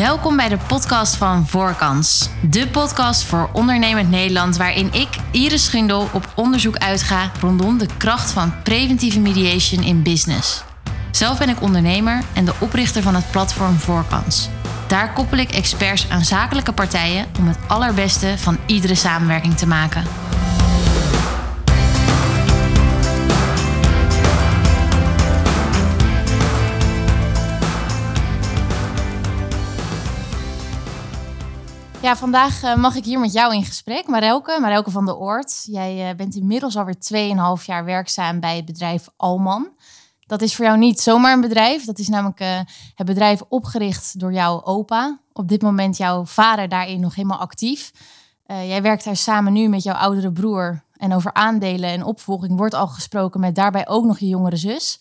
Welkom bij de podcast van Voorkans. De podcast voor ondernemend Nederland waarin ik, Iris Schundel, op onderzoek uitga rondom de kracht van preventieve mediation in business. Zelf ben ik ondernemer en de oprichter van het platform Voorkans. Daar koppel ik experts aan zakelijke partijen om het allerbeste van iedere samenwerking te maken. Ja, vandaag eh, mag ik hier met jou in gesprek. Marelke, Marelke van der Oort. Jij eh, bent inmiddels alweer 2,5 jaar werkzaam bij het bedrijf Alman. Dat is voor jou niet zomaar een bedrijf. Dat is namelijk uh, het bedrijf opgericht door jouw opa. Op dit moment jouw vader daarin nog helemaal actief. jij werkt daar samen nu met jouw oudere broer. En over aandelen en opvolging wordt al gesproken met daarbij ook nog je jongere zus.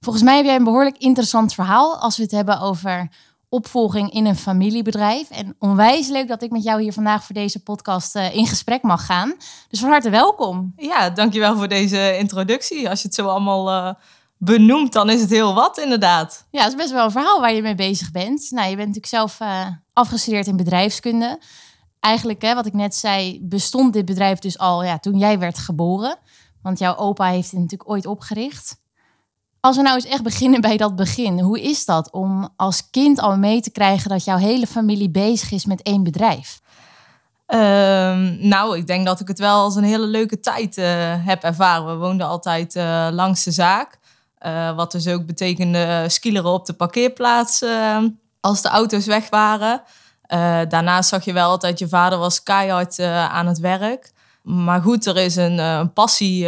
Volgens mij heb jij een behoorlijk interessant verhaal als we het hebben over opvolging in een familiebedrijf. En onwijs leuk dat ik met jou hier vandaag voor deze podcast uh, in gesprek mag gaan. Dus van harte welkom. Ja, dankjewel voor deze introductie. Als je het zo allemaal uh, benoemt, dan is het heel wat inderdaad. Ja, het is best wel een verhaal waar je mee bezig bent. Nou, je bent natuurlijk zelf uh, afgestudeerd in bedrijfskunde. Eigenlijk, hè, wat ik net zei, bestond dit bedrijf dus al ja, toen jij werd geboren. Want jouw opa heeft het natuurlijk ooit opgericht. Als we nou eens echt beginnen bij dat begin, hoe is dat om als kind al mee te krijgen dat jouw hele familie bezig is met één bedrijf? Ehm, nou, ik denk dat ik het wel als een hele leuke tijd uh, heb ervaren. We woonden altijd uh, langs de zaak. Uh, wat dus ook betekende skileren op de parkeerplaats als de auto's weg waren. daarnaast zag je wel altijd, je vader was keihard aan het werk. Maar goed, er is een, een passie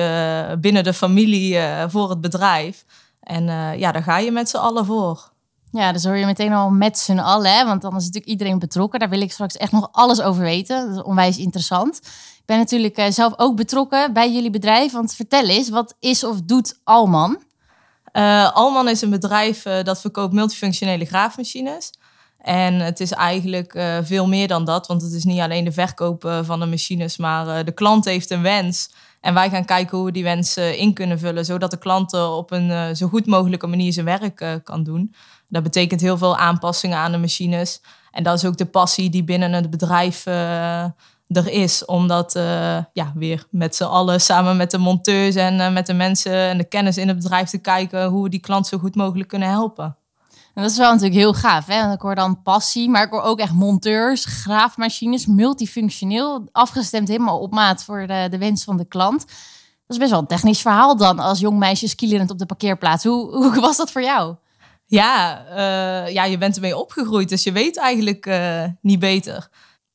binnen de familie voor het bedrijf. En uh, ja, daar ga je met z'n allen voor. Ja, dus hoor je meteen al met z'n allen, hè? want dan is natuurlijk iedereen betrokken. Daar wil ik straks echt nog alles over weten. Dat is onwijs interessant. Ik ben natuurlijk uh, zelf ook betrokken bij jullie bedrijf. Want vertel eens, wat is of doet Alman? Uh, Alman is een bedrijf dat verkoopt multifunctionele graafmachines. En het is eigenlijk uh, veel meer dan dat, want het is niet alleen de verkoop van de machines, maar uh, de klant heeft een wens. En wij gaan kijken hoe we die wensen in kunnen vullen, zodat de klant op een uh, zo goed mogelijke manier zijn werk uh, kan doen. Dat betekent heel veel aanpassingen aan de machines. En dat is ook de passie die binnen het bedrijf uh, er is. Om dat ja, weer met z'n allen samen met de monteurs en met de mensen en de kennis in het bedrijf te kijken hoe we die klant zo goed mogelijk kunnen helpen. En dat is wel natuurlijk heel gaaf. Hè? Want ik hoor dan passie, maar ik hoor ook echt monteurs, graafmachines, multifunctioneel, afgestemd helemaal op maat voor de, de wens van de klant. Dat is best wel een technisch verhaal dan als jong meisje skielerend op de parkeerplaats. Hoe, hoe was dat voor jou? Ja, uh, ja, je bent ermee opgegroeid, dus je weet eigenlijk uh, niet beter.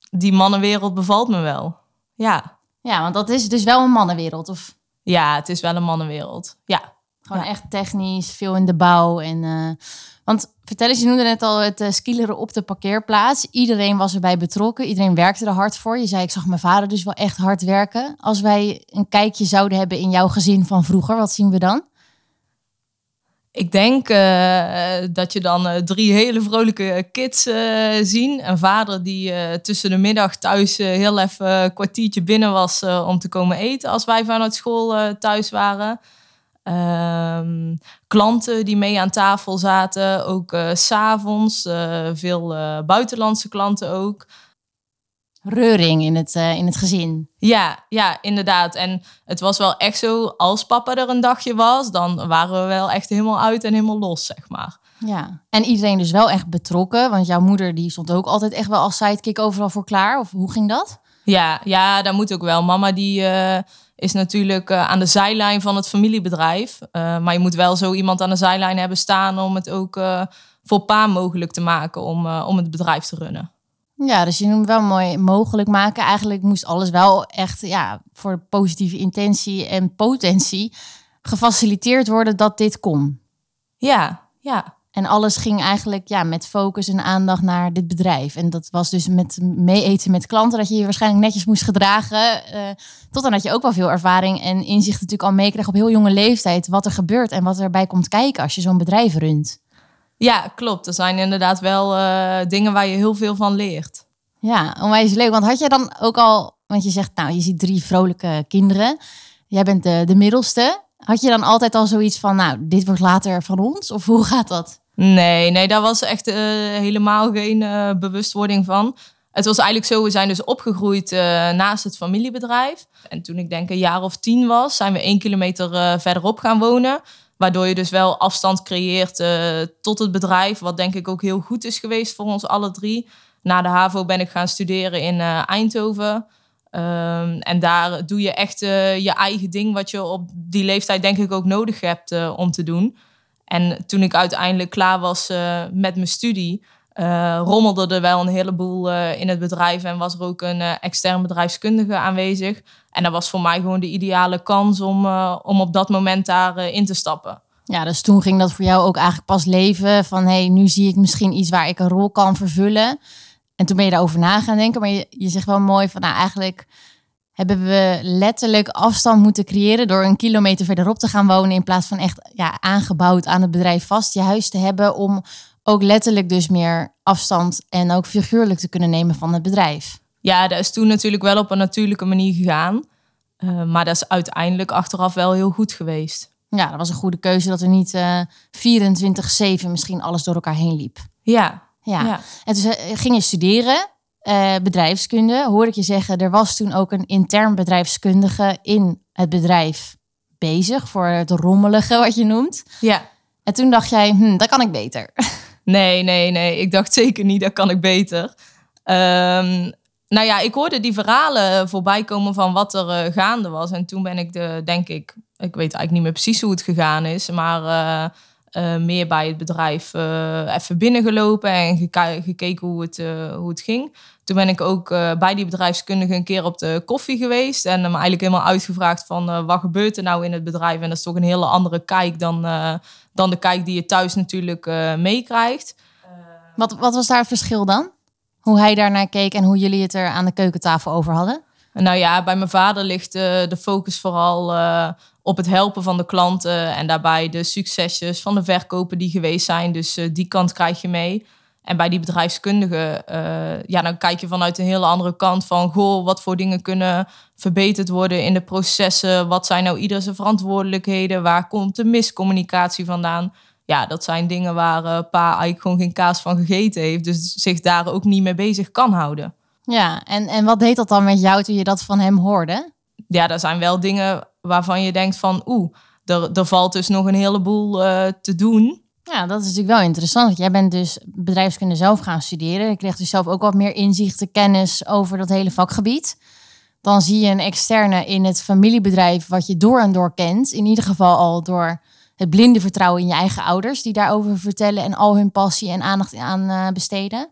Die mannenwereld bevalt me wel. Ja. Ja, want dat is dus wel een mannenwereld, of? Ja, het is wel een mannenwereld. Ja. Gewoon echt technisch, veel in de bouw en... Uh, want vertel eens, je noemde net al het uh, skileren op de parkeerplaats. Iedereen was erbij betrokken, iedereen werkte er hard voor. Je zei, ik zag mijn vader dus wel echt hard werken. Als wij een kijkje zouden hebben in jouw gezin van vroeger, wat zien we dan? Ik denk uh, dat je dan uh, drie hele vrolijke kids uh, zien. Een vader die tussen de middag thuis heel even een kwartiertje binnen was om te komen eten als wij vanuit school thuis waren. Um, klanten die mee aan tafel zaten, ook uh, s'avonds, uh, veel uh, buitenlandse klanten ook. Reuring in het, in het gezin. Ja, ja, inderdaad. En het was wel echt zo, als papa er een dagje was, dan waren we wel echt helemaal uit en helemaal los, zeg maar. Ja, en iedereen dus wel echt betrokken, want jouw moeder die stond ook altijd echt wel als sidekick overal voor klaar. Of hoe ging dat? Ja, ja, dat moet ook wel. Mama die is natuurlijk uh, aan de zijlijn van het familiebedrijf. Uh, maar je moet wel zo iemand aan de zijlijn hebben staan om het ook uh, voor pa mogelijk te maken om, om het bedrijf te runnen. Ja, dus je noemt wel mooi mogelijk maken. Eigenlijk moest alles wel echt ja, voor positieve intentie en potentie gefaciliteerd worden dat dit kon. Ja, ja. En alles ging eigenlijk ja, met focus en aandacht naar dit bedrijf. En dat was dus met mee eten met klanten, dat je je waarschijnlijk netjes moest gedragen. Uh, tot dan had je ook wel veel ervaring en inzicht natuurlijk al meekreeg op heel jonge leeftijd. Wat er gebeurt en wat erbij komt kijken als je zo'n bedrijf runt. Ja, klopt. Er zijn inderdaad wel uh, dingen waar je heel veel van leert. Ja, onwijs leuk. Want had jij dan ook al, want je zegt nou, je ziet drie vrolijke kinderen. Jij bent de, de middelste. Had je dan altijd al zoiets van, nou, dit wordt later van ons? Of hoe gaat dat? Nee, nee, daar was echt helemaal geen bewustwording van. Het was eigenlijk zo, we zijn dus opgegroeid naast het familiebedrijf. En toen ik denk een jaar of tien was, zijn we één kilometer verderop gaan wonen. Waardoor je dus wel afstand creëert tot het bedrijf. Wat denk ik ook heel goed is geweest voor ons alle drie. Na de HAVO ben ik gaan studeren in Eindhoven. Ehm, en daar doe je echt je eigen ding, wat je op die leeftijd denk ik ook nodig hebt om te doen. En toen ik uiteindelijk klaar was uh, met mijn studie, rommelde er wel een heleboel in het bedrijf en was er ook een extern bedrijfskundige aanwezig. En dat was voor mij gewoon de ideale kans om, om op dat moment daarin in te stappen. Ja, dus toen ging dat voor jou ook eigenlijk pas leven van hé, hey, nu zie ik misschien iets waar ik een rol kan vervullen. En toen ben je daarover na gaan denken. Maar je, je zegt wel mooi van nou eigenlijk hebben we letterlijk afstand moeten creëren door een kilometer verderop te gaan wonen. In plaats van echt ja, aangebouwd aan het bedrijf vast je huis te hebben. Om ook letterlijk dus meer afstand en ook figuurlijk te kunnen nemen van het bedrijf. Ja, dat is toen natuurlijk wel op een natuurlijke manier gegaan. Uh, maar dat is uiteindelijk achteraf wel heel goed geweest. Ja, dat was een goede keuze dat er niet uh, eh, 24-7 misschien alles door elkaar heen liep. Ja, ja. En toen ging je studeren, uh, bedrijfskunde. Hoor ik je zeggen, er was toen ook een intern bedrijfskundige in het bedrijf bezig voor het rommelige, wat je noemt. Ja. En toen dacht jij, hm, dat kan ik beter. Nee, nee, nee. Ik dacht zeker niet, dat kan ik beter. Um, nou ja, ik hoorde die verhalen voorbij komen van wat er uh, gaande was. En toen ben ik de, denk ik, ik weet eigenlijk niet meer precies hoe het gegaan is, maar uh, uh, meer bij het bedrijf uh, even binnengelopen en gekeken hoe het, uh, hoe het ging. Toen ben ik ook bij die bedrijfskundige een keer op de koffie geweest en hem eigenlijk helemaal uitgevraagd van wat gebeurt er nou in het bedrijf. En dat is toch een hele andere kijk dan, dan de kijk die je thuis natuurlijk meekrijgt. Wat, wat was daar het verschil dan? Hoe hij daarnaar keek en hoe jullie het er aan de keukentafel over hadden? Nou ja, bij mijn vader ligt de focus vooral op het helpen van de klanten en daarbij de succesjes van de verkopen die geweest zijn. Dus uh, die kant krijg je mee. En bij die bedrijfskundigen, uh, ja, dan kijk je vanuit een hele andere kant van, goh, wat voor dingen kunnen verbeterd worden in de processen? Wat zijn nou iedere verantwoordelijkheden? Waar komt de miscommunicatie vandaan? Ja, dat zijn dingen waar pa eigenlijk gewoon geen kaas van gegeten heeft, dus zich daar ook niet mee bezig kan houden. Ja, en, en wat deed dat dan met jou toen je dat van hem hoorde? Ja, er zijn wel dingen waarvan je denkt van oeh, er, er valt dus nog een heleboel uh, te doen. Ja, dat is natuurlijk wel interessant. Jij bent dus bedrijfskunde zelf gaan studeren. Je kreeg dus zelf ook wat meer inzichten, kennis over dat hele vakgebied. Dan zie je een externe in het familiebedrijf wat je door en door kent. In ieder geval al door het blinde vertrouwen in je eigen ouders die daarover vertellen en al hun passie en aandacht aan uh, besteden.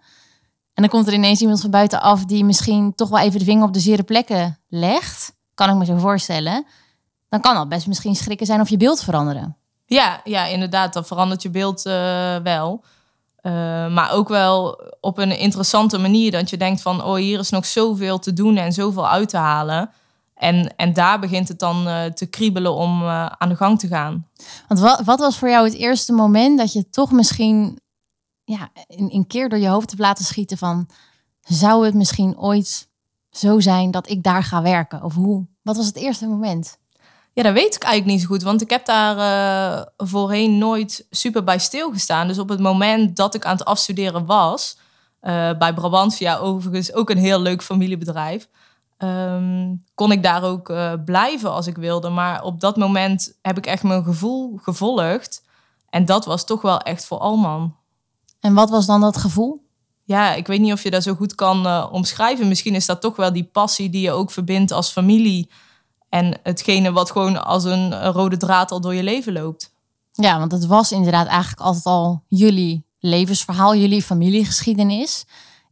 En dan komt er ineens iemand van buitenaf die misschien toch wel even de vinger op de zere plekken legt. Kan ik me zo voorstellen dan kan dat best misschien schrikken zijn of je beeld veranderen. Ja, ja inderdaad, dan verandert je beeld uh, wel. Uh, maar ook wel op een interessante manier. Dat je denkt van, oh, hier is nog zoveel te doen en zoveel uit te halen. En, en daar begint het dan uh, te kriebelen om aan de gang te gaan. Want wat, wat was voor jou het eerste moment dat je toch misschien ja, een, een keer door je hoofd hebt laten schieten van... zou het misschien ooit zo zijn dat ik daar ga werken? Of hoe? Wat was het eerste moment? Ja, dat weet ik eigenlijk niet zo goed, want ik heb daar uh, voorheen nooit super bij stilgestaan. Dus op het moment dat ik aan het afstuderen was, uh, bij Brabantia overigens ook een heel leuk familiebedrijf, um, kon ik daar ook uh, blijven als ik wilde. Maar op dat moment heb ik echt mijn gevoel gevolgd. En dat was toch wel echt voor Alman. En wat was dan dat gevoel? Ja, ik weet niet of je dat zo goed kan omschrijven. Misschien is dat toch wel die passie die je ook verbindt als familie en hetgene wat gewoon als een rode draad al door je leven loopt. Ja, want het was inderdaad eigenlijk altijd al jullie levensverhaal, jullie familiegeschiedenis.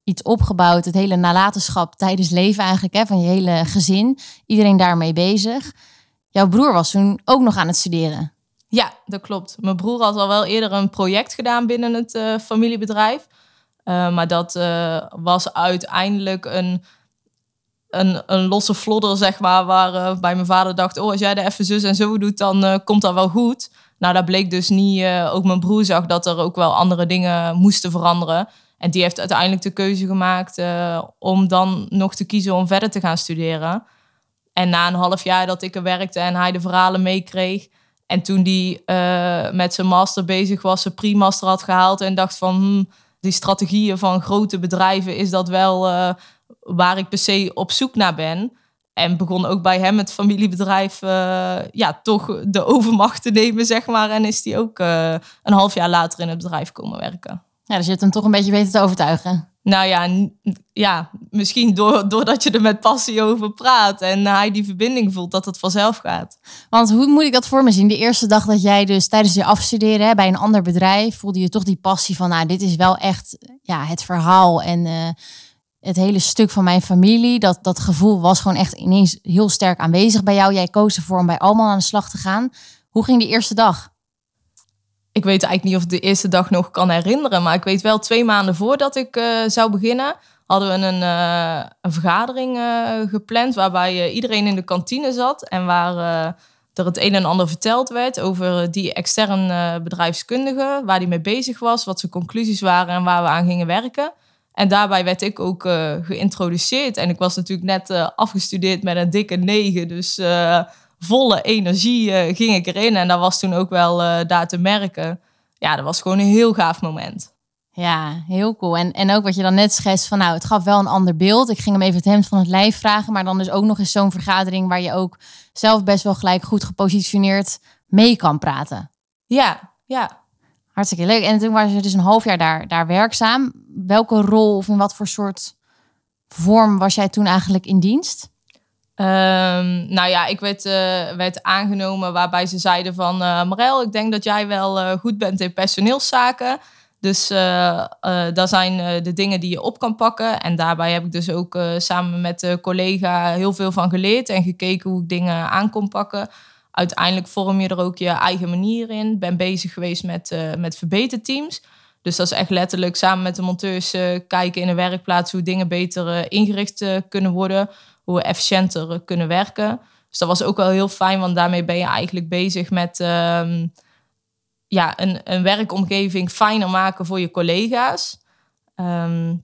Iets opgebouwd, het hele nalatenschap tijdens leven eigenlijk, hè, van je hele gezin. Iedereen daarmee bezig. Jouw broer was toen ook nog aan het studeren. Ja, dat klopt. Mijn broer had al wel eerder een project gedaan binnen het uh, familiebedrijf. Uh, maar dat uh, was uiteindelijk een een, een losse flodder, zeg maar, waar bij mijn vader dacht, oh, als jij er even zus en zo doet, dan komt dat wel goed. Nou, dat bleek dus niet. Ook mijn broer zag dat er ook wel andere dingen moesten veranderen. En die heeft uiteindelijk de keuze gemaakt om dan nog te kiezen om verder te gaan studeren. En na een half jaar dat ik er werkte en hij de verhalen meekreeg En toen die uh, met zijn master bezig was, zijn pre-master had gehaald en dacht van hm, die strategieën van grote bedrijven, is dat wel uh, waar ik per se op zoek naar ben? En begon ook bij hem het familiebedrijf uh, ja, toch de overmacht te nemen, zeg maar. En is die ook een half jaar later in het bedrijf komen werken. Ja, dus je hebt hem toch een beetje weten te overtuigen. Nou ja, ja misschien door, doordat je er met passie over praat en hij die verbinding voelt, dat het vanzelf gaat. Want hoe moet ik dat voor me zien? De eerste dag dat jij dus tijdens je afstuderen hè, bij een ander bedrijf, voelde je toch die passie van, nou, dit is wel echt ja, het verhaal en uh, het hele stuk van mijn familie. Dat, dat gevoel was gewoon echt ineens heel sterk aanwezig bij jou. Jij koos ervoor om bij allemaal aan de slag te gaan. Hoe ging die eerste dag? Ik weet eigenlijk niet of ik de eerste dag nog kan herinneren. Maar ik weet wel, twee maanden voordat ik uh, zou beginnen, hadden we een, een vergadering uh, gepland. Waarbij iedereen in de kantine zat. En waar er het een en ander verteld werd over die externe bedrijfskundige. Waar die mee bezig was, wat zijn conclusies waren en waar we aan gingen werken. En daarbij werd ik ook geïntroduceerd. En ik was natuurlijk net afgestudeerd met een dikke negen. Dus volle energie uh, ging ik erin. En dat was toen ook wel uh, daar te merken. Ja, dat was gewoon een heel gaaf moment. Ja, heel cool. En, en ook wat je dan net schetst van nou, het gaf wel een ander beeld. Ik ging hem even het hemd van het lijf vragen. Maar dan is ook nog eens zo'n vergadering waar je ook zelf best wel gelijk goed gepositioneerd mee kan praten. Ja, ja. Hartstikke leuk. En toen was je dus een half jaar daar, daar werkzaam. Welke rol of in wat voor soort vorm was jij toen eigenlijk in dienst? Um, nou ja, ik werd, uh, werd aangenomen waarbij ze zeiden van... Uh, Marel, ik denk dat jij wel uh, goed bent in personeelszaken. Dus dat zijn de dingen die je op kan pakken. En daarbij heb ik dus ook samen met de collega heel veel van geleerd... en gekeken hoe ik dingen aan kon pakken. Uiteindelijk vorm je er ook je eigen manier in. Ben bezig geweest met, met verbeterteams... Dus dat is echt letterlijk samen met de monteurs kijken in de werkplaats hoe dingen beter ingericht kunnen worden hoe we efficiënter kunnen werken. Dus dat was ook wel heel fijn, want daarmee ben je eigenlijk bezig met ehm, ja, een, een werkomgeving fijner maken voor je collega's. Ehm,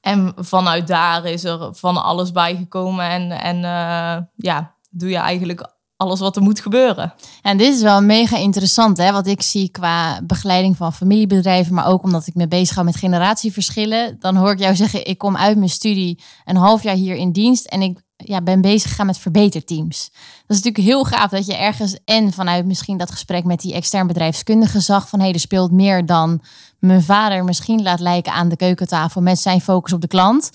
en vanuit daar is er van alles bijgekomen en, en uh, ja, doe je eigenlijk alles wat er moet gebeuren. En dit is wel mega interessant, hè? Wat ik zie qua begeleiding van familiebedrijven, maar ook omdat ik me bezig ga met generatieverschillen. Dan hoor ik jou zeggen, ik kom uit mijn studie een half jaar hier in dienst en ik ja, ben bezig gegaan met verbeterteams. Dat is natuurlijk heel gaaf dat je ergens en vanuit misschien dat gesprek met die extern bedrijfskundige zag van hé, hey, er speelt meer dan mijn vader misschien laat lijken aan de keukentafel met zijn focus op de klant.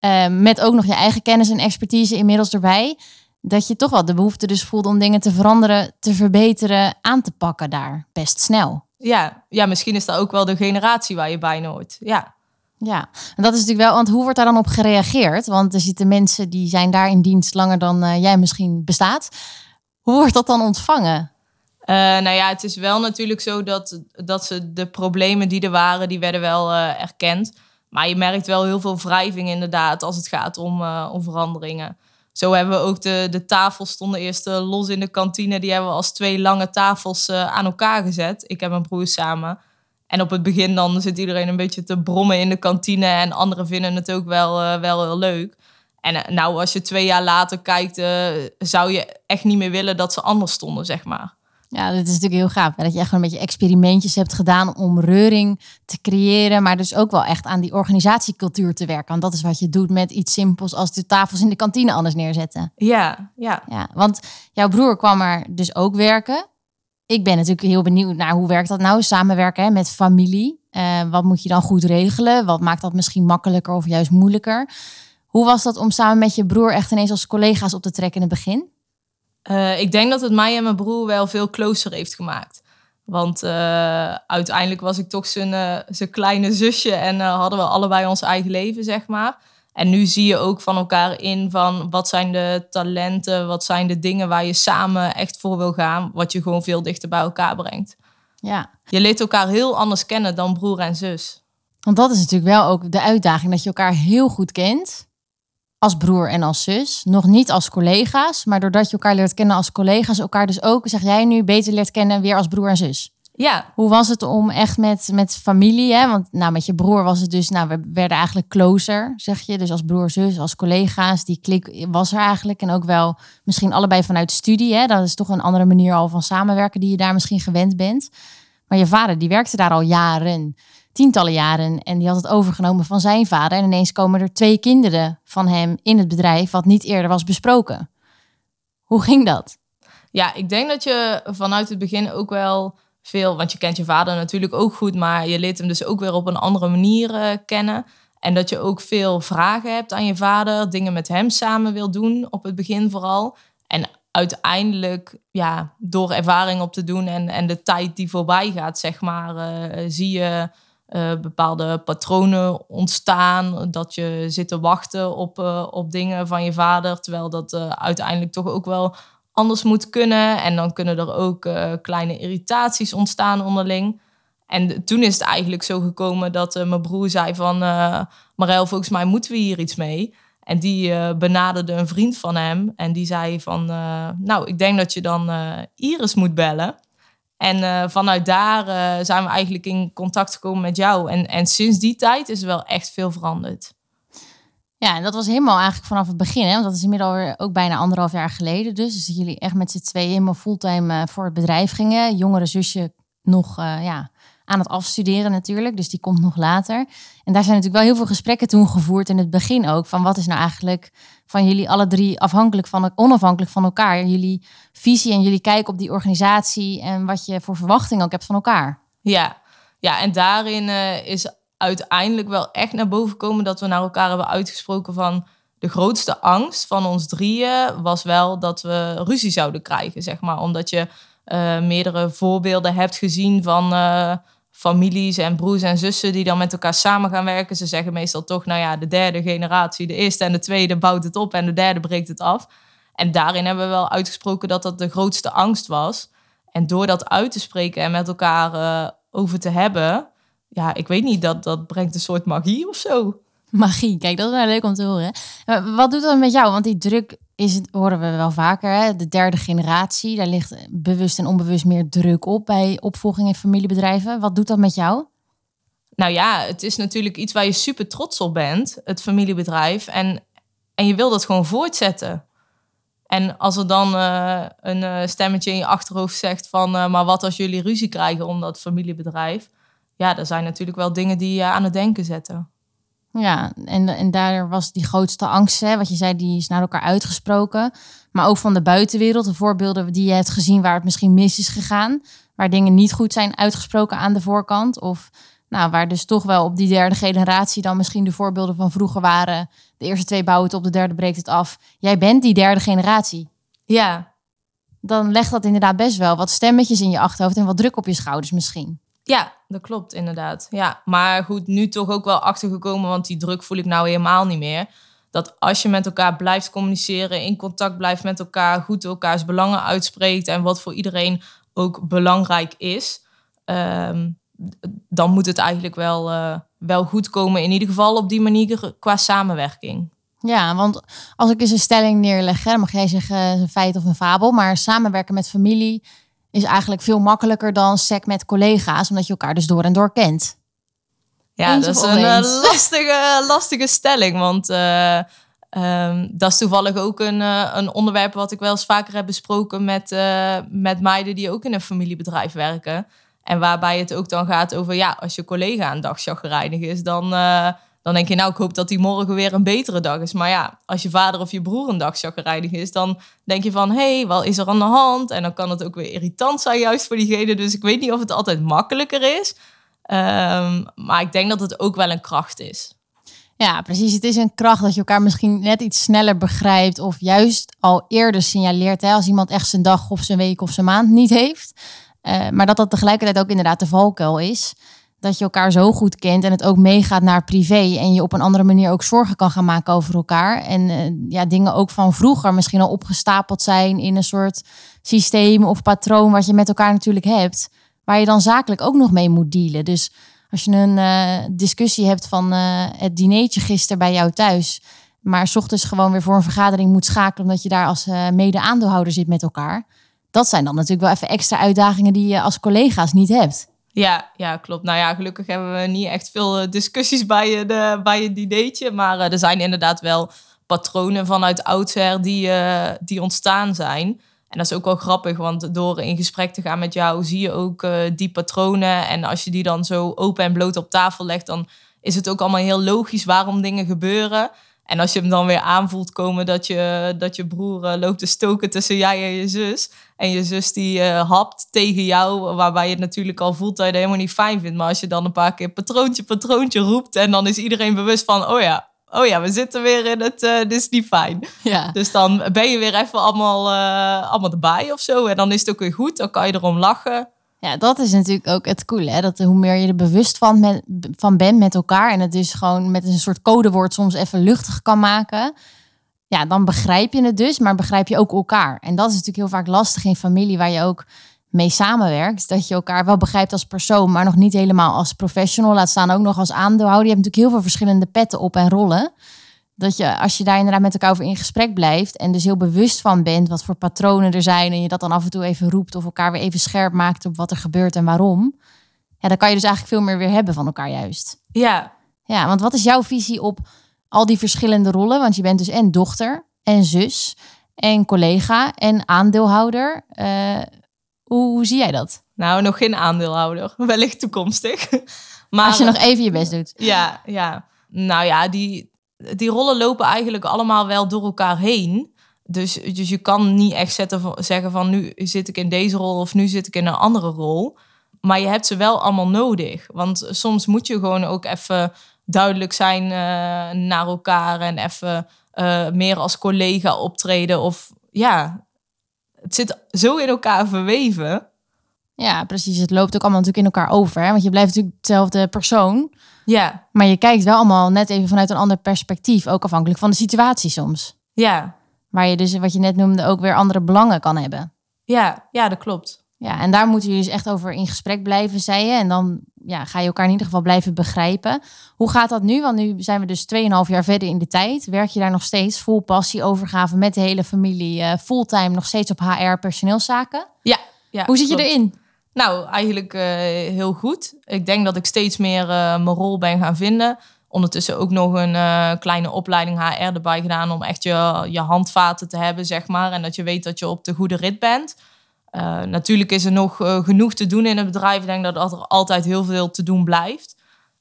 Uh, met ook nog je eigen kennis en expertise inmiddels erbij dat je toch wel de behoefte dus voelt om dingen te veranderen, te verbeteren, aan te pakken daar best snel. Ja, ja misschien is dat ook wel de generatie waar je bij hoort. Ja. Ja, en dat is natuurlijk wel, want hoe wordt daar dan op gereageerd? Want er zitten mensen die zijn daar in dienst langer dan uh, jij misschien bestaat. Hoe wordt dat dan ontvangen? Uh, nou ja, het is wel natuurlijk zo dat, dat ze de problemen die er waren, die werden wel uh, erkend. Maar je merkt wel heel veel wrijving inderdaad als het gaat om, om veranderingen. Zo hebben we ook de, de tafels stonden eerst eh, los in de kantine. Die hebben we als twee lange tafels uh, aan elkaar gezet. Ik heb mijn broer samen. En op het begin dan zit iedereen een beetje te brommen in de kantine. En anderen vinden het ook wel, uh, wel heel leuk. En nou, als je twee jaar later kijkt, zou je echt niet meer willen dat ze anders stonden, zeg maar. Ja, dat is natuurlijk heel gaaf. Dat je echt gewoon een beetje experimentjes hebt gedaan om reuring te creëren. Maar dus ook wel echt aan die organisatiecultuur te werken. Want dat is wat je doet met iets simpels als de tafels in de kantine anders neerzetten. Ja, ja. ja want jouw broer kwam er dus ook werken. Ik ben natuurlijk heel benieuwd naar hoe werkt dat nou, samenwerken hè, met familie. Uh, wat moet je dan goed regelen? Wat maakt dat misschien makkelijker of juist moeilijker? Hoe was dat om samen met je broer echt ineens als collega's op te trekken in het begin? Uh, ik denk dat het mij en mijn broer wel veel closer heeft gemaakt. Want uh, uiteindelijk was ik toch zijn, uh, zijn kleine zusje en hadden we allebei ons eigen leven, zeg maar. En nu zie je ook van elkaar in van wat zijn de talenten, wat zijn de dingen waar je samen echt voor wil gaan, wat je gewoon veel dichter bij elkaar brengt. Ja. Je leert elkaar heel anders kennen dan broer en zus. Want dat is natuurlijk wel ook de uitdaging, dat je elkaar heel goed kent als broer en als zus. Nog niet als collega's, maar doordat je elkaar leert kennen als collega's, elkaar dus ook, zeg jij nu, beter leert kennen weer als broer en zus. Ja. Hoe was het om echt met, met familie, hè? want nou, met je broer was het dus, nou, we werden eigenlijk closer, zeg je. Dus als broer, zus, als collega's, die klik was er eigenlijk. En ook wel misschien allebei vanuit studie, hè? dat is toch een andere manier al van samenwerken die je daar misschien gewend bent. Maar je vader, die werkte daar al jaren, tientallen jaren. En die had het overgenomen van zijn vader. En ineens komen er twee kinderen van hem in het bedrijf, wat niet eerder was besproken. Hoe ging dat? Ja, ik denk dat je vanuit het begin ook wel veel, want je kent je vader natuurlijk ook goed, maar je leert hem dus ook weer op een andere manier uh, kennen. En dat je ook veel vragen hebt aan je vader, dingen met hem samen wil doen, op het begin vooral. En uiteindelijk, ja, door ervaring op te doen en, en de tijd die voorbij gaat, zeg maar, uh, zie je uh, bepaalde patronen ontstaan. Dat je zit te wachten op, op dingen van je vader, terwijl dat uiteindelijk toch ook wel anders moet kunnen. En dan kunnen er ook kleine irritaties ontstaan onderling. En toen is het eigenlijk zo gekomen dat mijn broer zei van... Uh, Marel, volgens mij moeten we hier iets mee. En die benaderde een vriend van hem. En die zei van... nou, ik denk dat je dan Iris moet bellen. En vanuit daar zijn we eigenlijk in contact gekomen met jou. En, en sinds die tijd is er wel echt veel veranderd. Ja, en dat was helemaal eigenlijk vanaf het begin. Hè? Want dat is inmiddels ook bijna anderhalf jaar geleden. Dus, dus jullie echt met z'n tweeën helemaal fulltime uh, voor het bedrijf gingen. Jongere zusje nog ja, aan het afstuderen natuurlijk. Dus die komt nog later. En daar zijn natuurlijk wel heel veel gesprekken toen gevoerd in het begin ook. Van wat is nou eigenlijk van jullie alle drie afhankelijk van, onafhankelijk van elkaar. Jullie visie en jullie kijk op die organisatie. En wat je voor verwachting ook hebt van elkaar. Ja, ja en daarin uh, is uiteindelijk wel echt naar boven komen dat we naar elkaar hebben uitgesproken van de grootste angst van ons drieën was wel dat we ruzie zouden krijgen, zeg maar. Omdat je uh, meerdere voorbeelden hebt gezien van uh, families en broers en zussen die dan met elkaar samen gaan werken. Ze zeggen meestal toch, nou ja, de derde generatie, de eerste en de tweede bouwt het op en de derde breekt het af. En daarin hebben we wel uitgesproken dat dat de grootste angst was. En door dat uit te spreken en met elkaar uh, over te hebben, ja, ik weet niet, dat, dat brengt een soort magie of zo. Magie, kijk, dat is wel leuk om te horen. Wat doet dat met jou? Want die druk is het, horen we wel vaker, hè? de derde generatie. Daar ligt bewust en onbewust meer druk op bij opvolging in familiebedrijven. Wat doet dat met jou? Nou ja, het is natuurlijk iets waar je super trots op bent, het familiebedrijf. En, en je wil dat gewoon voortzetten. En als er dan uh, een uh, stemmetje in je achterhoofd zegt van... Uh, maar wat als jullie ruzie krijgen om dat familiebedrijf ja, er zijn natuurlijk wel dingen die je aan het denken zetten. Ja, en, en daar was die grootste angst, hè, wat je zei, die is naar elkaar uitgesproken. Maar ook van de buitenwereld, de voorbeelden die je hebt gezien waar het misschien mis is gegaan. Waar dingen niet goed zijn uitgesproken aan de voorkant. Of nou, waar dus toch wel op die derde generatie dan misschien de voorbeelden van vroeger waren. De eerste twee bouwen het op, de derde breekt het af. Jij bent die derde generatie. Ja. Dan legt dat inderdaad best wel wat stemmetjes in je achterhoofd en wat druk op je schouders misschien. Ja, dat klopt inderdaad. Ja, maar goed, nu toch ook wel achtergekomen, want die druk voel ik nou helemaal niet meer. Dat als je met elkaar blijft communiceren, in contact blijft met elkaar, goed elkaars belangen uitspreekt en wat voor iedereen ook belangrijk is, ehm, dan moet het eigenlijk wel, uh, wel goed komen. In ieder geval op die manier qua samenwerking. Ja, want als ik eens een stelling neerleg, dan mag jij zeggen een feit of een fabel, maar samenwerken met familie is eigenlijk veel makkelijker dan sec met collega's, omdat je elkaar dus door en door kent. Ja, dat is een uh, lastige, lastige stelling, want uh, um, dat is toevallig ook een, uh, een onderwerp wat ik wel eens vaker heb besproken met, met meiden die ook in een familiebedrijf werken. En waarbij het ook dan gaat over, ja, als je collega een dag chagrijnig is, dan dan denk je, nou, ik hoop dat die morgen weer een betere dag is. Maar ja, als je vader of je broer een dag chagrijnig is, dan denk je van, hé, hey, wat is er aan de hand? En dan kan het ook weer irritant zijn juist voor diegene. Dus ik weet niet of het altijd makkelijker is. Um, maar ik denk dat het ook wel een kracht is. Ja, precies. Het is een kracht dat je elkaar misschien net iets sneller begrijpt. Of juist al eerder signaleert als iemand echt zijn dag of zijn week of zijn maand niet heeft. Uh, maar dat dat tegelijkertijd ook inderdaad de valkuil is dat je elkaar zo goed kent en het ook meegaat naar privé en je op een andere manier ook zorgen kan gaan maken over elkaar. En uh, ja, dingen ook van vroeger misschien al opgestapeld zijn in een soort systeem of patroon wat je met elkaar natuurlijk hebt, waar je dan zakelijk ook nog mee moet dealen. Dus als je een uh, discussie hebt van uh, het dinertje gisteren bij jou thuis, maar s ochtends gewoon weer voor een vergadering moet schakelen omdat je daar als mede-aandeelhouder zit met elkaar Dat zijn dan natuurlijk wel even extra uitdagingen die je als collega's niet hebt. Ja, ja, klopt. Nou ja, gelukkig hebben we niet echt veel eh, discussies bij, de, bij het dinertje. Maar uh, er zijn inderdaad wel patronen vanuit oudsher die, uh, die ontstaan zijn. En dat is ook wel grappig, want door in gesprek te gaan met jou zie je ook die patronen. En als je die dan zo open en bloot op tafel legt, dan is het ook allemaal heel logisch waarom dingen gebeuren. En als je hem dan weer aanvoelt komen dat je, dat je broer loopt te stoken tussen jij en je zus. En je zus die uh, hapt tegen jou, waarbij je het natuurlijk al voelt dat je dat helemaal niet fijn vindt. Maar als je dan een paar keer patroontje, patroontje roept en dan is iedereen bewust van, oh ja, oh ja, we zitten weer in het, uh, dit is niet fijn. Ja. Dus dan ben je weer even allemaal, uh, allemaal erbij of zo. En dan is het ook weer goed, dan kan je erom lachen. Ja, dat is natuurlijk ook het coole. Hè? Dat hoe meer je er bewust van, met, van bent met elkaar. En het dus gewoon met een soort codewoord soms even luchtig kan maken. Ja, dan begrijp je het dus, maar begrijp je ook elkaar. En dat is natuurlijk heel vaak lastig in familie waar je ook mee samenwerkt. Dat je elkaar wel begrijpt als persoon, maar nog niet helemaal als professional. Laat staan ook nog als aandeelhouder. Je hebt natuurlijk heel veel verschillende petten op en rollen. Dat je, als je daar inderdaad met elkaar over in gesprek blijft en dus heel bewust van bent wat voor patronen er zijn en je dat dan af en toe even roept of elkaar weer even scherp maakt op wat er gebeurt en waarom. Ja, dan kan je dus eigenlijk veel meer weer hebben van elkaar juist. Ja. Ja, want wat is jouw visie op al die verschillende rollen? Want je bent dus en dochter en zus en collega en aandeelhouder. Uh, hoe, hoe, zie jij dat? Nou, nog geen aandeelhouder. Wellicht toekomstig. maar als je nog even je best doet. Ja, ja. Nou ja, die, die rollen lopen eigenlijk allemaal wel door elkaar heen. Dus, dus je kan niet echt zetten, zeggen van nu zit ik in deze rol of nu zit ik in een andere rol. Maar je hebt ze wel allemaal nodig. Want soms moet je gewoon ook even duidelijk zijn uh, naar elkaar en even uh, meer als collega optreden. Of ja, het zit zo in elkaar verweven. Ja, precies. Het loopt ook allemaal natuurlijk in elkaar over. Hè? Want je blijft natuurlijk dezelfde persoon. Ja. Maar je kijkt wel allemaal net even vanuit een ander perspectief. Ook afhankelijk van de situatie soms. Ja. Waar je dus, wat je net noemde, ook weer andere belangen kan hebben. Ja, ja dat klopt. Ja, en daar moeten jullie dus echt over in gesprek blijven, zei je. En dan ja, ga je elkaar in ieder geval blijven begrijpen. Hoe gaat dat nu? Want nu zijn we dus 2,5 jaar verder in de tijd. Werk je daar nog steeds vol passie, overgave met de hele familie, uh, fulltime nog steeds op HR, personeelszaken? Ja. ja Hoe zit je erin? Nou, eigenlijk uh, heel goed. Ik denk dat ik steeds meer uh, mijn rol ben gaan vinden. Ondertussen ook nog een uh, kleine opleiding HR erbij gedaan om echt je, je handvaten te hebben, zeg maar. En dat je weet dat je op de goede rit bent. Uh, natuurlijk is er nog uh, genoeg te doen in het bedrijf. Ik denk dat er altijd heel veel te doen blijft.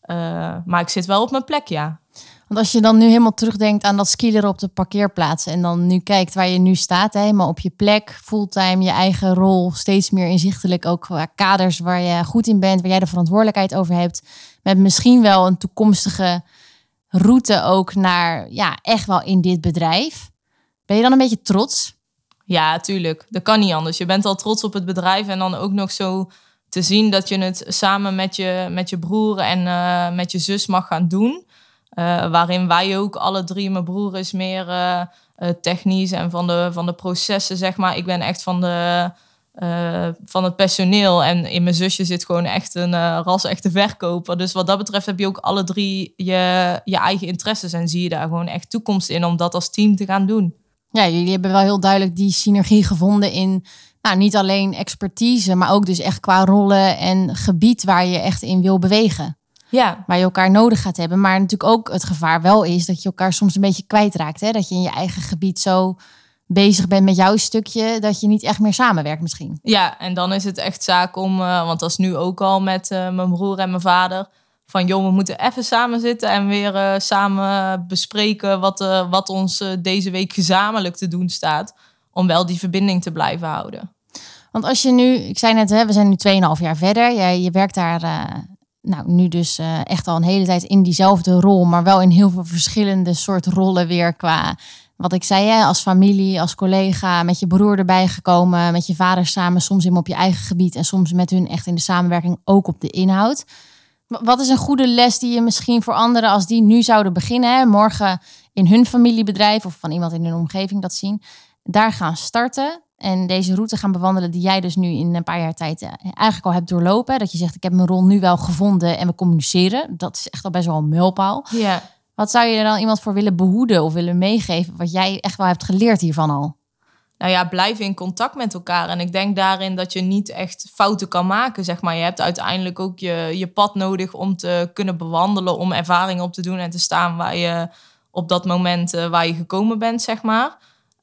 Uh, maar ik zit wel op mijn plek, ja. Want als je dan nu helemaal terugdenkt aan dat skileren op de parkeerplaats... en dan nu kijkt waar je nu staat, helemaal op je plek, fulltime, je eigen rol... steeds meer inzichtelijk ook qua kaders waar je goed in bent... waar jij de verantwoordelijkheid over hebt... met misschien wel een toekomstige route ook naar, ja, echt wel in dit bedrijf. Ben je dan een beetje trots? Ja, tuurlijk. Dat kan niet anders. Je bent al trots op het bedrijf en dan ook nog zo te zien dat je het samen met je, met je broer en uh, met je zus mag gaan doen. Uh, waarin wij ook alle drie, mijn broer is meer uh, technisch en van de, van de processen, zeg maar. Ik ben echt van, de, van het personeel en in mijn zusje zit gewoon echt een ras-echte verkoper. Dus wat dat betreft heb je ook alle drie je, je eigen interesses en zie je daar gewoon echt toekomst in om dat als team te gaan doen. Ja, jullie hebben wel heel duidelijk die synergie gevonden in nou, niet alleen expertise, maar ook dus echt qua rollen en gebied waar je echt in wil bewegen. Ja. Waar je elkaar nodig gaat hebben. Maar natuurlijk ook het gevaar wel is dat je elkaar soms een beetje kwijtraakt. Hè? Dat je in je eigen gebied zo bezig bent met jouw stukje, dat je niet echt meer samenwerkt misschien. Ja, en dan is het echt zaak om, uh, want dat is nu ook al met uh, mijn broer en mijn vader van joh, we moeten even samen zitten en weer uh, samen bespreken wat, uh, wat ons uh, deze week gezamenlijk te doen staat. Om wel die verbinding te blijven houden. Want als je nu, ik zei net, hè, we zijn nu 2,5 jaar verder. Je, je werkt daar nou, nu dus echt al een hele tijd in diezelfde rol, maar wel in heel veel verschillende soort rollen weer qua. Wat ik zei, hè, als familie, als collega, met je broer erbij gekomen, met je vader samen, soms in op je eigen gebied en soms met hun echt in de samenwerking ook op de inhoud. Wat is een goede les die je misschien voor anderen, als die nu zouden beginnen, hè, morgen in hun familiebedrijf of van iemand in hun omgeving dat zien, daar gaan starten en deze route gaan bewandelen die jij dus nu in een paar jaar tijd eigenlijk al hebt doorlopen. Dat je zegt, ik heb mijn rol nu wel gevonden en we communiceren. Dat is echt al best wel een mijlpaal. Ja. Wat zou je er dan iemand voor willen behoeden of willen meegeven, wat jij echt wel hebt geleerd hiervan al? Nou ja, blijf in contact met elkaar. En ik denk daarin dat je niet echt fouten kan maken, zeg maar. Je hebt uiteindelijk ook je, je pad nodig om te kunnen bewandelen, om ervaring op te doen en te staan waar je op dat moment uh, waar je gekomen bent, zeg maar.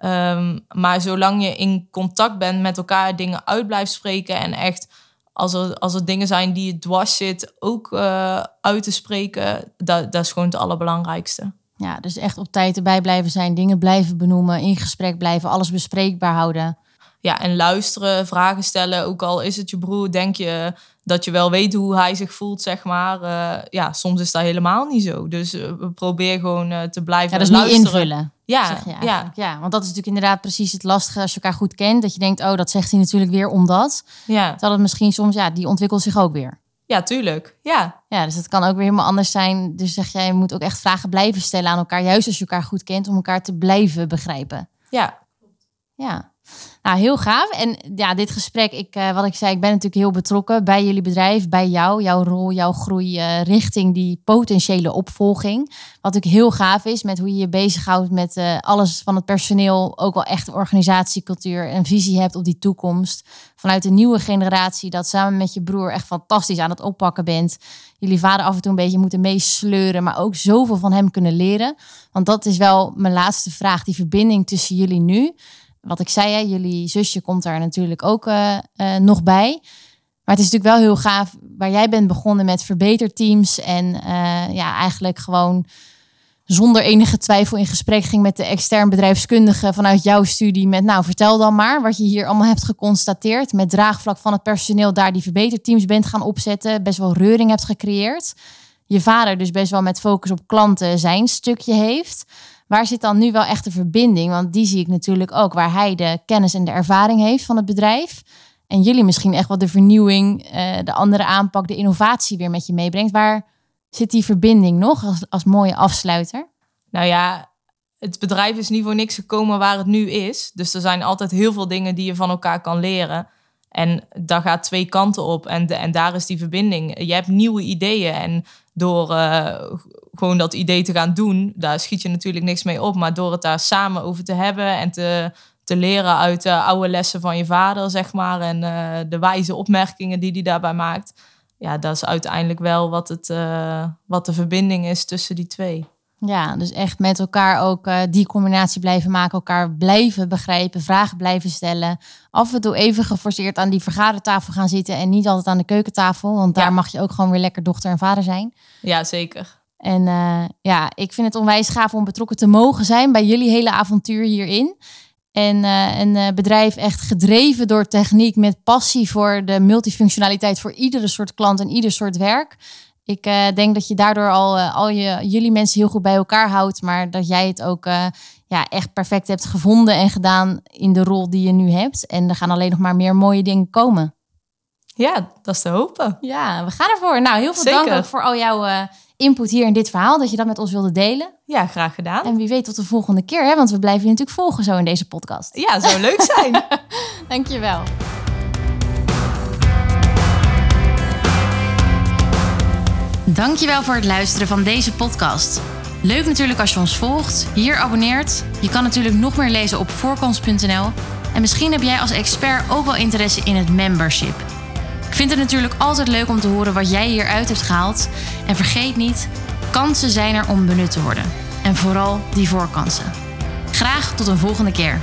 Um, maar zolang je in contact bent met elkaar, dingen uit blijft spreken en echt als er, als er dingen zijn die je dwars zit, ook uh, uit te spreken, dat, dat is gewoon het allerbelangrijkste. Ja, dus echt op tijd erbij blijven zijn, dingen blijven benoemen, in gesprek blijven, alles bespreekbaar houden. Ja, en luisteren, vragen stellen. Ook al is het je broer, denk je dat je wel weet hoe hij zich voelt, zeg maar. Uh, ja, soms is dat helemaal niet zo. Dus uh, we proberen gewoon uh, te blijven ja, dus luisteren. niet invullen. Ja, ja, ja. Want dat is natuurlijk inderdaad precies het lastige als je elkaar goed kent. Dat je denkt, oh, dat zegt hij natuurlijk weer omdat. Ja. Terwijl het misschien soms, ja, die ontwikkelt zich ook weer. Ja, tuurlijk. Ja. Ja, dus het kan ook weer helemaal anders zijn. Dus zeg jij, je moet ook echt vragen blijven stellen aan elkaar. Juist als je elkaar goed kent, om elkaar te blijven begrijpen. Ja. Ja. Nou, heel gaaf. En ja, dit gesprek, ik, uh, wat ik zei, ik ben natuurlijk heel betrokken bij jullie bedrijf, bij jou, jouw rol, jouw groei uh, richting die potentiële opvolging. Wat natuurlijk heel gaaf is met hoe je je bezighoudt met uh, alles van het personeel, ook wel echt organisatiecultuur en visie hebt op die toekomst. Vanuit de nieuwe generatie, dat samen met je broer echt fantastisch aan het oppakken bent. Jullie vader af en toe een beetje moeten meesleuren, maar ook zoveel van hem kunnen leren. Want dat is wel mijn laatste vraag, die verbinding tussen jullie nu wat ik zei, hè, jullie zusje komt daar natuurlijk ook uh, uh, nog bij. Maar het is natuurlijk wel heel gaaf waar jij bent begonnen met verbeterteams. En uh, ja, eigenlijk gewoon zonder enige twijfel in gesprek ging met de extern bedrijfskundige vanuit jouw studie. Met nou, vertel dan maar wat je hier allemaal hebt geconstateerd. Met draagvlak van het personeel daar die verbeterteams bent gaan opzetten. Best wel reuring hebt gecreëerd. Je vader dus best wel met focus op klanten zijn stukje heeft. Waar zit dan nu wel echt de verbinding? Want die zie ik natuurlijk ook, waar hij de kennis en de ervaring heeft van het bedrijf. En jullie misschien echt wel de vernieuwing, uh, de andere aanpak, de innovatie weer met je meebrengt. Waar zit die verbinding nog als, als mooie afsluiter? Nou ja, het bedrijf is niet voor niks gekomen waar het nu is. Dus er zijn altijd heel veel dingen die je van elkaar kan leren. En daar gaat twee kanten op. En, en daar is die verbinding. Je hebt nieuwe ideeën. En door uh, gewoon dat idee te gaan doen, daar schiet je natuurlijk niks mee op. Maar door het daar samen over te hebben en te, te leren uit de oude lessen van je vader, zeg maar. En uh, de wijze opmerkingen die hij daarbij maakt. Ja, dat is uiteindelijk wel wat, het, uh, wat de verbinding is tussen die twee. Ja, dus echt met elkaar ook uh, die combinatie blijven maken, elkaar blijven begrijpen, vragen blijven stellen. Af en toe even geforceerd aan die vergadertafel gaan zitten en niet altijd aan de keukentafel, want daar mag je ook gewoon weer lekker dochter en vader zijn. Ja, zeker. En uh, ja, ik vind het onwijs gaaf om betrokken te mogen zijn bij jullie hele avontuur hierin. En uh, een bedrijf echt gedreven door techniek met passie voor de multifunctionaliteit voor iedere soort klant en ieder soort werk. Ik uh, denk dat je daardoor al, uh, al je, jullie mensen heel goed bij elkaar houdt. Maar dat jij het ook uh, ja, echt perfect hebt gevonden en gedaan in de rol die je nu hebt. En er gaan alleen nog maar meer mooie dingen komen. Ja, dat is te hopen. Ja, we gaan ervoor. Nou, heel veel Zeker. dank ook voor al jouw input hier in dit verhaal. Dat je dat met ons wilde delen. Ja, graag gedaan. En wie weet tot de volgende keer. Hè? Want we blijven je natuurlijk volgen zo in deze podcast. Ja, zou leuk zijn. Dankjewel. Dankjewel voor het luisteren van deze podcast. Leuk natuurlijk als je ons volgt, hier abonneert. Je kan natuurlijk nog meer lezen op voorkomst.nl. En misschien heb jij als expert ook wel interesse in het membership. Ik vind het natuurlijk altijd leuk om te horen wat jij hieruit hebt gehaald. En vergeet niet, kansen zijn er om benut te worden. En vooral die voorkansen. Graag tot een volgende keer.